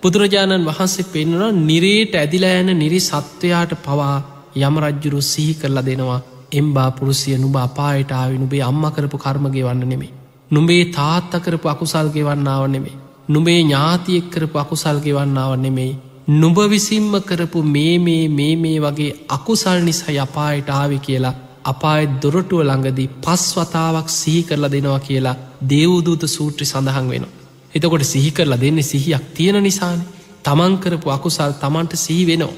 බුදුරජාණන් වහන්සේ පෙන්වන නිරේට ඇදිලා යන නිරි සත්වයාට පවා යම රජ්ජුරු සිහි කරලා දෙනවා එම්බා පුරුසිය නුබ අපායට ආවි නුබේ අම්ම කරපු කර්මගේ වන්න නෙමේ. නුඹේ තාත්ත කරපු අකුසල්ගේ වන්නාව නෙමේ. නුබේ ඥාතියෙක් කරපු අකුසල්ගේ වන්නාව නෙමෙයි. නුඹ විසින්ම කරපු මේ මේ මේ මේ වගේ අකුසල් නිසා යපායට ආවි කියලා අපායත් දොරටුව ළඟදී පස් වතාවක් සිහි කරලා දෙනවා කියලා දේවදූත සූත්‍රි සඳහන් වෙන. එතකොට සිහි කරලා දෙන්නේ සිහියක් තියෙන නිසාන තමන්කරපු අකුසල් තමන්ට සිහි වෙනවා.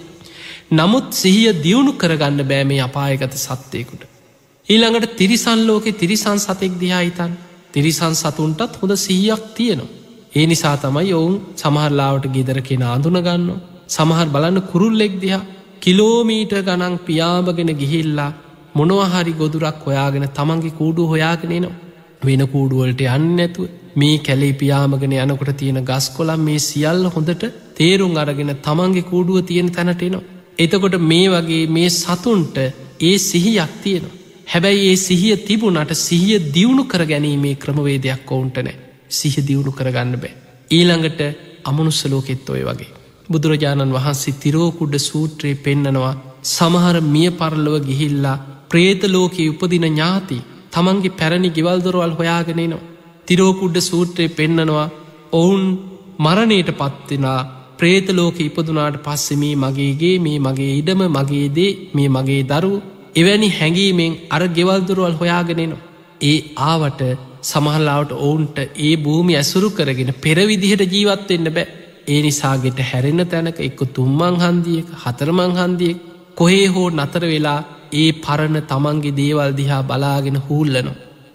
නමුත් සිහිය දියුණු කරගන්න බෑමේ අපායගත සත්වයකුට. ඊළඟට තිරිසන් ලෝකෙ තිරිසන් සතෙක් දිහාහිතන් තිරිසන් සතුන්ටත් හොඳ සිහියක් තියෙනවා. ඒ නිසා තමයි ඔවුන් සමහරලාවට ගෙදර කෙන අඳුනගන්න සමහර බලන්න කුරුල්ලෙක් දිහා කිලෝමීට ගනන් පියාබගෙන ගිහිල්ලා මොනවහරි ගොදුරක් හොයාගෙන තමන්ගේ කූඩු හොයාගෙනනවා. වෙන කූඩුවලට යන්න නැතුව මේ කැලේ පියාමගෙන යනකොට තියෙන ගස් කොලම් මේ සියල්ල හොඳට තේරුම් අරගෙන තමන්ගේ කූඩුව තියෙන තැනටෙනවා. එතකොට මේ වගේ මේ සතුන්ට ඒ සිහියක් තියෙනවා. හැබැයි ඒ සිහිය තිබුණට සිහිය දියුණු කර ගැනීමේ ක්‍රමවේදයක් ඔවුන්ට නෑ සිහ දියුණු කරගන්න බෑ. ඊළඟට අමනුස්සලෝකෙත් ඔය වගේ. බුදුරජාණන් වහන්සේ තිරෝකුඩ සූත්‍රයේ පෙන්නනවා සමහර මිය පරලොව ගිහිල්ලා ප්‍රේතලෝකයේ උපදින ඥාති තමන්ගේ පැරණි ගෙවල්දොරවල් හොයාගෙනනවා. තිරෝකුඩ්ඩ සූත්‍රයේ පෙන්නනවා ඔවුන් මරණයට පත්වෙනා ප්‍රේතලෝක ඉපදුනාට පස්සෙමී මගේගේ මේ මගේ ඉඩම මගේදේ මේ මගේ දරු එවැනි හැඟීමෙන් අර ගෙවල්දුරුවල් හොයාගෙනනවා. ඒ ආවට සමහල්ලාවට ඔවුන්ට ඒ භූමි ඇසුරු කරගෙන පෙරවිදිහට ජීවත්වෙන්න බෑ ඒ නිසාගෙට හැරෙන තැනක එක්ක තුම්මං හන්දියක හතරමං හන්දියෙක් කොහේ හෝ නතර වෙලා ඒ පරණ තමන්ගේ දේවල් දිහා බලාගෙන හූල්ලන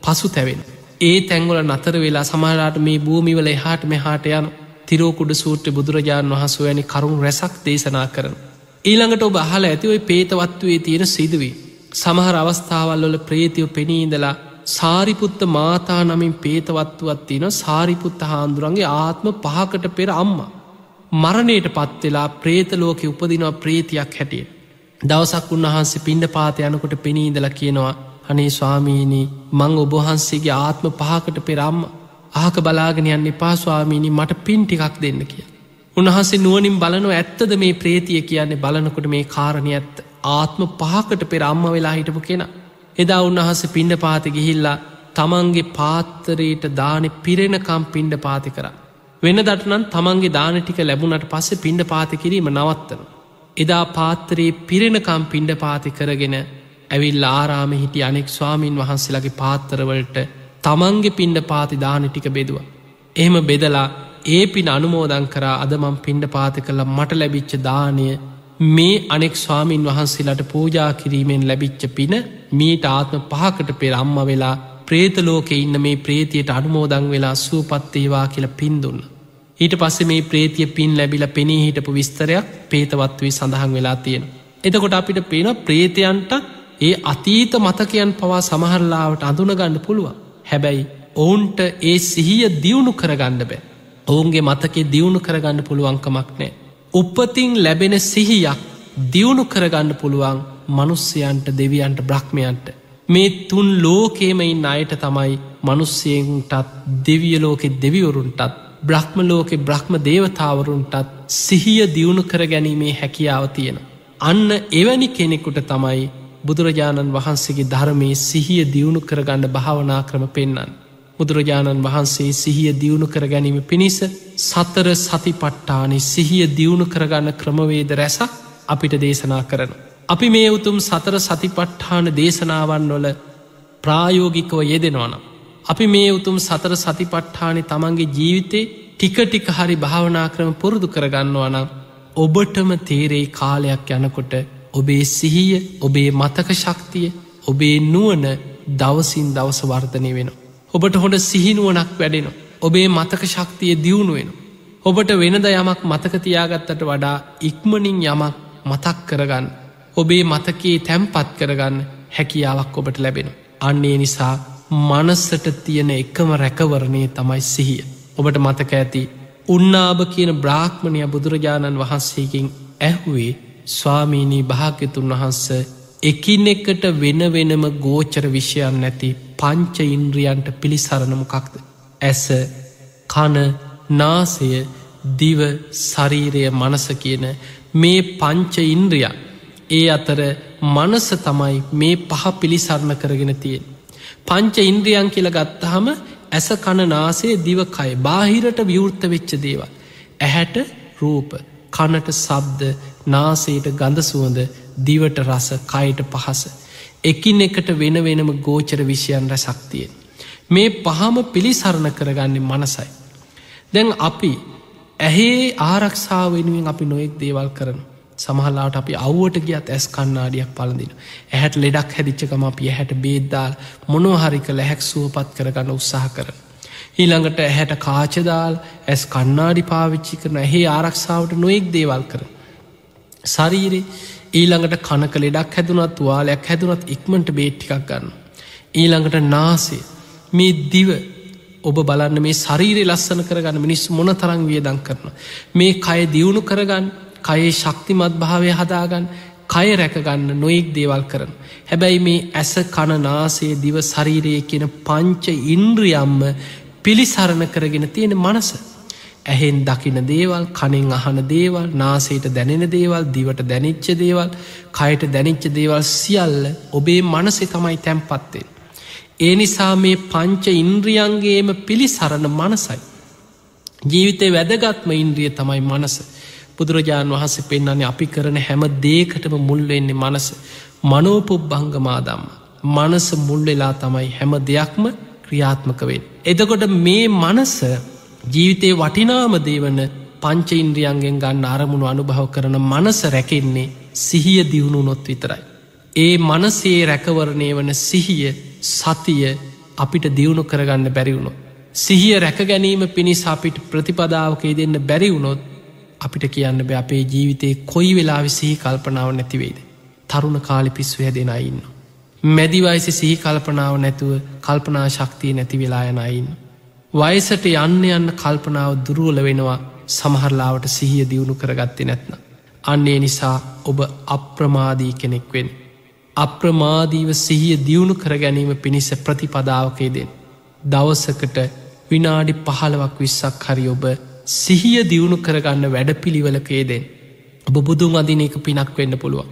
පසු තැවෙන. ඒ තැංගොල නතර වෙලා සමහලාට මේ භූමිවල එහාට මෙහාට යන තිරෝකුඩ සූට්‍ර බුදුරජාණන් වහසු වැනි කරුණු රැසක් දේශනා කරන. ඊළඟට ඔබ අහල ඇතිවයි පේතවත්වයේ තියෙන සිදුවී. සමහර අවස්ථාවල්වල ප්‍රේතියව පෙනීදලා සාරිපුත්ත මාතා නමින් පේතවත්තුවත් තියෙන සාරිපුත්ත හාන්දුරන්ගේ ආත්ම පහකට පෙර අම්මා. මරණයට පත්වෙලා ප්‍රේතලෝක උපදිනවා ප්‍රේතියක් හැටිය. දවසක් උන්වහන්සේ පිණ්ඩ පාත යනකොට පෙනීදල කියනවා අනේ ස්වාමීණී මං ඔබහන්සේගේ ආත්ම පහකට පෙරම්ම ආක බලාගෙන යන්නේ පාස්වාමීණී මට පින් ටිකක් දෙන්න කිය. උන්වහන්සේ නුවනින් බලනව ඇත්තද මේ ප්‍රේතිය කියන්නේ බලනකොට මේ කාරණය ඇත්ත ආත්ම පහකට පෙර අම්ම වෙලා හිටපු කෙනා. එදා උන්වහස පිණ්ඩ පාති ගිහිල්ලා තමන්ගේ පාත්තරයට දානෙ පිරෙනකම් පිණ්ඩ පාති කර. වෙන දටනන් තමන්ගේ දාන ටික ලැබුණට පස්සේ පිණ්ඩ පාති කිරීම නවත්තන. එදා පාත්තරයේ පිරෙනකම් පිණ්ඩ පාති කරගෙන ඇවිල් ආරාම හිටි අනෙක් ස්වාමීන් වහන්සේලගේ පාත්තරවලට තමන්ගේ පිණ්ඩ පාති දාන ටික බෙදුව. එහෙම බෙදලා ඒ පින් අනුමෝදං කරා අදමම් පිණ්ඩ පාති කළ මට ලැබිච්ච දානය මේ අනෙක් ස්වාමීන් වහන්සේලාට පූජා කිරීමෙන් ලැබිච්ච පින මීට ආත්ම පහකට පෙර අම්ම වෙලා ප්‍රේතලෝකෙ ඉන්න මේ ප්‍රේතියට අනුමෝදං වෙලා සුවපත්තේවා කියල පින්දුන්න. ඊට පස්සේ මේ ප්‍රේතිය පින් ලැබිල පෙනී හිටපු විස්තරයක් පේතවත්වී සඳහන් වෙලා තියෙන. එතකොට අපිට පේන ප්‍රේතයන්ට ඒ අතීත මතකයන් පවා සමහරලාවට අඳුනගන්න පුළුවන්. හැබැයි ඔවුන්ට ඒ සිහිය දියුණු කරගන්න බෑ. ඔවුන්ගේ මතකේ දියුණු කරගන්න පුළුවන්කමක් නෑ. උපතින් ලැබෙන සිහියක් දියුණු කරගන්න පුළුවන් මනුස්සයන්ට දෙවියන්ට බ්‍රහ්මයන්ට මේ තුන් ලෝකේමයින් අයට තමයි මනුස්සයෙන්ටත් දෙවියලෝකෙ දෙවිවරුන්ටත් බ්‍රහ්මලෝකෙ බ්‍රහ්ම දේවතාවරුන්ටත් සිහිය දියුණු කර ගැනීමේ හැකියාව තියෙන. අන්න එවැනි කෙනෙකුට තමයි බුදුරජාණන් වහන්සේගේ ධර්මයේ සිහිය දියුණු කරගන්න භාවනා ක්‍රම පෙන්න්න. බුදුරජාණන් වහන්සේ සිහිය දියුණු කර ගැනීම පිණිස සතර සති පට්ටානේ සිහිය දියුණු කරගන්න ක්‍රමවේද රැසක් අපිට දේශනා කරන. අපි මේ උතුම් සතර සතිපට්ඨාන දේශනාවන් වල ප්‍රායෝගිකව යෙදෙනවනම්. අපි මේ උතුම් සතර සතිපට්ඨානෙ තමන්ගේ ජීවිතේ ටික ටික හරි භාවනා ක්‍රම පුරුදු කරගන්නවනම් ඔබටම තේරෙයි කාලයක් යනකොට ඔබේ සිහිය ඔබේ මතක ශක්තිය ඔබේ නුවන දවසින් දවස වර්ධනය වෙන. ඔබට හොඳ සිහිනුවනක් වැඩෙනවා. ඔබේ මතක ශක්තිය දියුණුවෙන. ඔබට වෙනද යමක් මතකතියාගත්තට වඩා ඉක්මනින් යමක් මතක් කරගන්න. ඔබේ මතකයේ තැම්පත් කරගන්න හැකියාවක් ඔබට ලැබෙන. අන්නේ නිසා මනස්සට තියෙන එකම රැකවරණය තමයි සිහිය. ඔබට මතක ඇති උන්නාභ කියන බ්‍රාහ්මණය බුදුරජාණන් වහන්සේකින් ඇහුවේ ස්වාමීණී භාග්‍යතුන් වහන්ස එකින් එකට වෙන වෙනම ගෝචර විෂයන් නැති පංච ඉන්ද්‍රියන්ට පිළිසරණමකක්ද. ඇස කන නාසය දිව ශරීරය මනස කියන මේ පංච ඉන්ද්‍රිය ඒ අතර මනස තමයි මේ පහ පිළිසරණ කරගෙන තියෙන්. පංච ඉන්ද්‍රියන් කියල ගත්තහම ඇස කණ නාසේ දිවකයි බාහිරට විවෘත්ත වෙච්ච දේවල්. ඇහැට රූප කනට සබ්ද නාසේට ගඳ සුවඳ දිවට රස කයට පහස. එකින් එකට වෙන වෙනම ගෝචර විෂයන් රැසක්තියෙන්. මේ පහම පිළිසරණ කරගන්නේ මනසයි. දැන් අපි ඇහේ ආරක්ෂාව වෙනුවෙන් අපි නොයෙක් දේවල් කරන. සමහලාට අපි අව්වට ගියත් ඇස් කන්නාඩියක් පලදින. ඇහැට ලෙඩක් හැදිච්චකම අපි ඇහැට බේද්දාල් මොනොහරික ලැහැක් සුවපත් කරගන්න උත්සාහ කරන. ඊළඟට ඇහැට කාචදාල් ඇස් කන්නාඩි පාවිච්චි කරන ඇහේ ආරක්ෂාවට නොයෙක් දේවල් කර. සරීරේ ඊළඟට කනක ලෙඩක් හැදුනත් වාලයක් හැදුනත් ඉක්මට බේට්ටිකක් ගන්න. ඊළඟට නාසේ මේ දිව ඔබ බලන්න මේ ශරීරය ලස්සන කරගන්න මිනිස් මොන තරං වියදං කරන. මේ කය දියුණු කරගන්න කයේ ශක්තිමත් භාවය හදාගන්න කය රැකගන්න නොයෙක් දේවල් කරන. හැබැයි මේ ඇස කණනාසේ දිව ශරීරයේ කියන පංච ඉන්ද්‍රියම්ම පිළිසරණ කරගෙන තියෙන මනස. ඇහෙන් දකින දේවල් කනෙන් අහන දේවල් නාසේට දැනෙන දේවල් දිවට දැනිච්ච දේවල් කයට දැනිච්ච දේවල් සියල්ල ඔබේ මනසේ තමයි තැන්පත්තෙන්. ඒ නිසා මේ පංච ඉන්ද්‍රියන්ගේම පිළිසරණ මනසයි. ජීවිතය වැදගත්ම ඉන්ද්‍රිය තමයි මනස. බුදුරජාණන් වහන්සේ පෙන්න්නන්නේ අපි කරන හැම දේකටම මුල්වෙන්නේ මනස මනෝපුබ්බංගමාදම්ම. මනස මුල්වෙලා තමයි හැම දෙයක්ම ක්‍රියාත්මකවෙන්. එදකොට මේ මනස ජීවිතයේ වටිනාම දේවන පංච ඉන්ද්‍රියන්ගෙන් ගන්න අරමුණු අනුභව කරන මනස රැකෙන්නේ සිහිය දියුණු නොත් විතරයි. ඒ මනසේ රැකවරණය වන සිහිය සතිය අපිට දියුණු කරගන්න බැරිවුණො. සිහිය රැක ගැනීම පිණිස අපිට ප්‍රතිපදාවකේ දෙන්න බැරිවුණොත් අපිට කියන්න බෑ අපේ ජීවිතයේ කොයි වෙලා සිහි කල්පනාව නැතිවෙයිද. තරුණ කාලි පිස්ව හැදෙන අයින්න. මැදිවයිසි සිහි කල්පනාව නැතුව කල්පනා ශක්තිය නැති වෙලා යනයින්න. වයසට යන්න යන්න කල්පනාව දුරුවල වෙනවා සමහරලාවට සිහිය දියුණු කරගත්තේ නැත්න. අන්නේ නිසා ඔබ අප්‍රමාදී කෙනෙක්වෙන්. අප්‍රමාදීව සිහිය දියුණු කර ගැනීම පිණිස ප්‍රතිපදාවකේදෙන්. දවසකට විනාඩි පහළවක් විස්සක් හරි ඔබ සිහිය දියුණු කරගන්න වැඩ පිළිවලකේදෙන්. ඔබ බුදුන් අදින එක පිනක් වෙන්න පුළුවන්.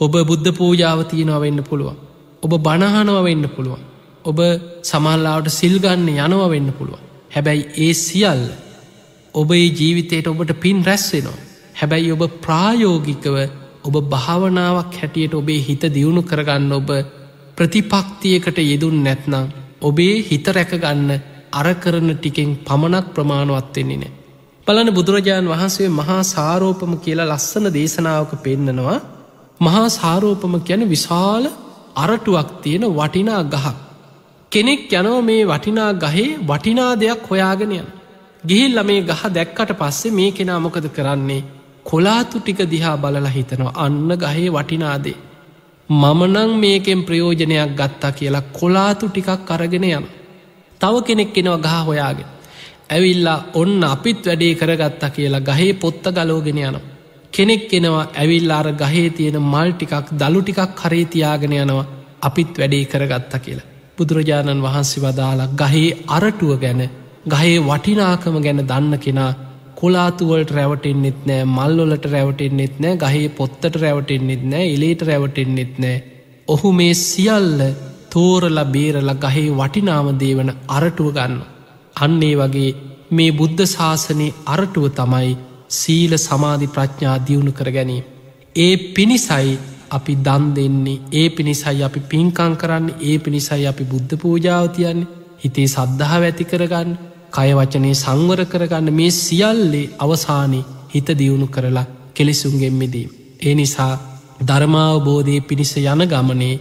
ඔබ බුද්ධ පූජාව තියෙනවා වෙන්න පුළුවන්. ඔබ බණහනව වෙන්න පුළුවන්. ඔබ සමල්ලාවට සිල්ගන්න යනව වෙන්න පුළුවන්. හැබැයි ඒ සියල්ල ඔබේ ජීවිතයට ඔබට පින් රැස්වෙනවා. හැබැයි ඔබ ප්‍රායෝගිකව ඔබ භාවනාවක් හැටියට ඔබේ හිත දියුණු කරගන්න ඔබ ප්‍රතිපක්තියකට යෙදුන් නැත්නම් ඔබේ හිත රැකගන්න අරකරන ටිකෙන් පමණක් ප්‍රමාණවත්වෙන්නේ නෑ. බලන බුදුරජාණන් වහන්සේ මහා සාරෝපම කියලා ලස්සන දේශනාවක පෙන්නනවා මහා සාරෝපම කියන විශාල අරටුවක් තියෙන වටිනා ගහක්. කෙනෙක් යනව මේ වටිනා ගහේ වටිනා දෙයක් හොයාගෙනයන්. ගිහිල්ල මේ ගහ දැක්කට පස්සේ මේ කෙනා මොකද කරන්නේ කොලාතු ටික දිහා බලලා හිතනවා අන්න ගහේ වටිනාදේ. මමනං මේකෙන් ප්‍රයෝජනයක් ගත්තා කියලා කොලාතු ටිකක් අරගෙන යන. තව කෙනෙක් එනවා ගහ හොයාගෙන. ඇවිල්ලා ඔන්න අපිත් වැඩේ කරගත්තා කියලා ගහේ පොත්ත ගලෝගෙන යනවා. කෙනෙක් එනවා ඇවිල්ලාර ගහේ තියෙන මල් ටිකක් දළු ටිකක් කරේ තියාගෙන යනවා අපිත් වැඩේ කරගත්තා කියලා. බුදුරජාණන් වහන්සේ වදාලා ගහේ අරටුව ගැන ගහේ වටිනාකම ගැන දන්න කෙනා කොලාතුවලට රැවටෙන්න්නෙත් නෑ මල්ලොලට රැවටෙන්න්නෙත් නෑ ගහේ පොත්තට රැවටෙන්න්නෙත් නෑ එලේට රැවටෙන්න්නෙත් නෑ. ඔහු මේ සියල්ල තෝරල බේරල ගහේ වටිනාම දේවන අරටුව ගන්න. අන්නේ වගේ මේ බුද්ධ ශාසනයේ අරටුව තමයි සීල සමාධි ප්‍රඥා දියුණු කර ගැනීම. ඒ පිණිසයි අපි දන් දෙන්නේ ඒ පිණිසයි අපි පින්කං කරන්න ඒ පිණිසයි අපි බුද්ධ පූජාවතියන්නේ හිතේ සද්ධහා ඇති කරගන්න කය වචනය සංවර කරගන්න මේ සියල්ලේ අවසානයේ හිත දියුණු කරලා කෙලෙසුන්ගෙන්මිදීම. ඒ නිසා ධර්මාවබෝධය පිණිස යන ගමනේ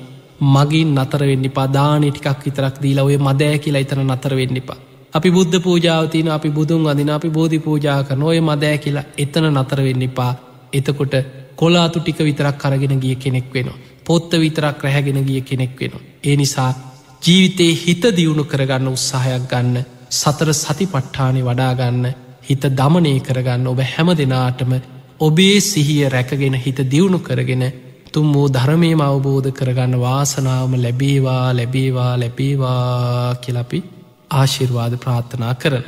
මගින් නතර වෙන්න පදානය ටිකක් විතරක් දීලා ඔය මදෑ කියලා ඉතන නතර වෙන්න එපා. අපි බුද්ධ පූජාවතින අපි බුදුන් අදින අපි බෝධි පූජා කරන ඔය මදෑ කියලා එතන නතර වෙන්න එපා එතකොට කොලාතු ටික විතරක් කරගෙන ගිය කෙනෙක් වෙනවා. පොත්ත විතරක් රැහැගෙන ගිය කෙනෙක් වෙනවා. ඒ නිසා ජීවිතයේ හිත දියුණු කරගන්න උත්සාහයක් ගන්න සතර සති පට්ඨානය වඩාගන්න හිත දමනය කරගන්න ඔබ හැම දෙනාටම ඔබේ සිහිය රැකගෙන හිත දියුණු කරගෙන තුම් වූ ධර්මයම අවබෝධ කරගන්න වාසනාවම ලැබේවා ලැබේවා ලැබේවා කියලපි ආශිර්වාද ප්‍රාර්ථනා කරන.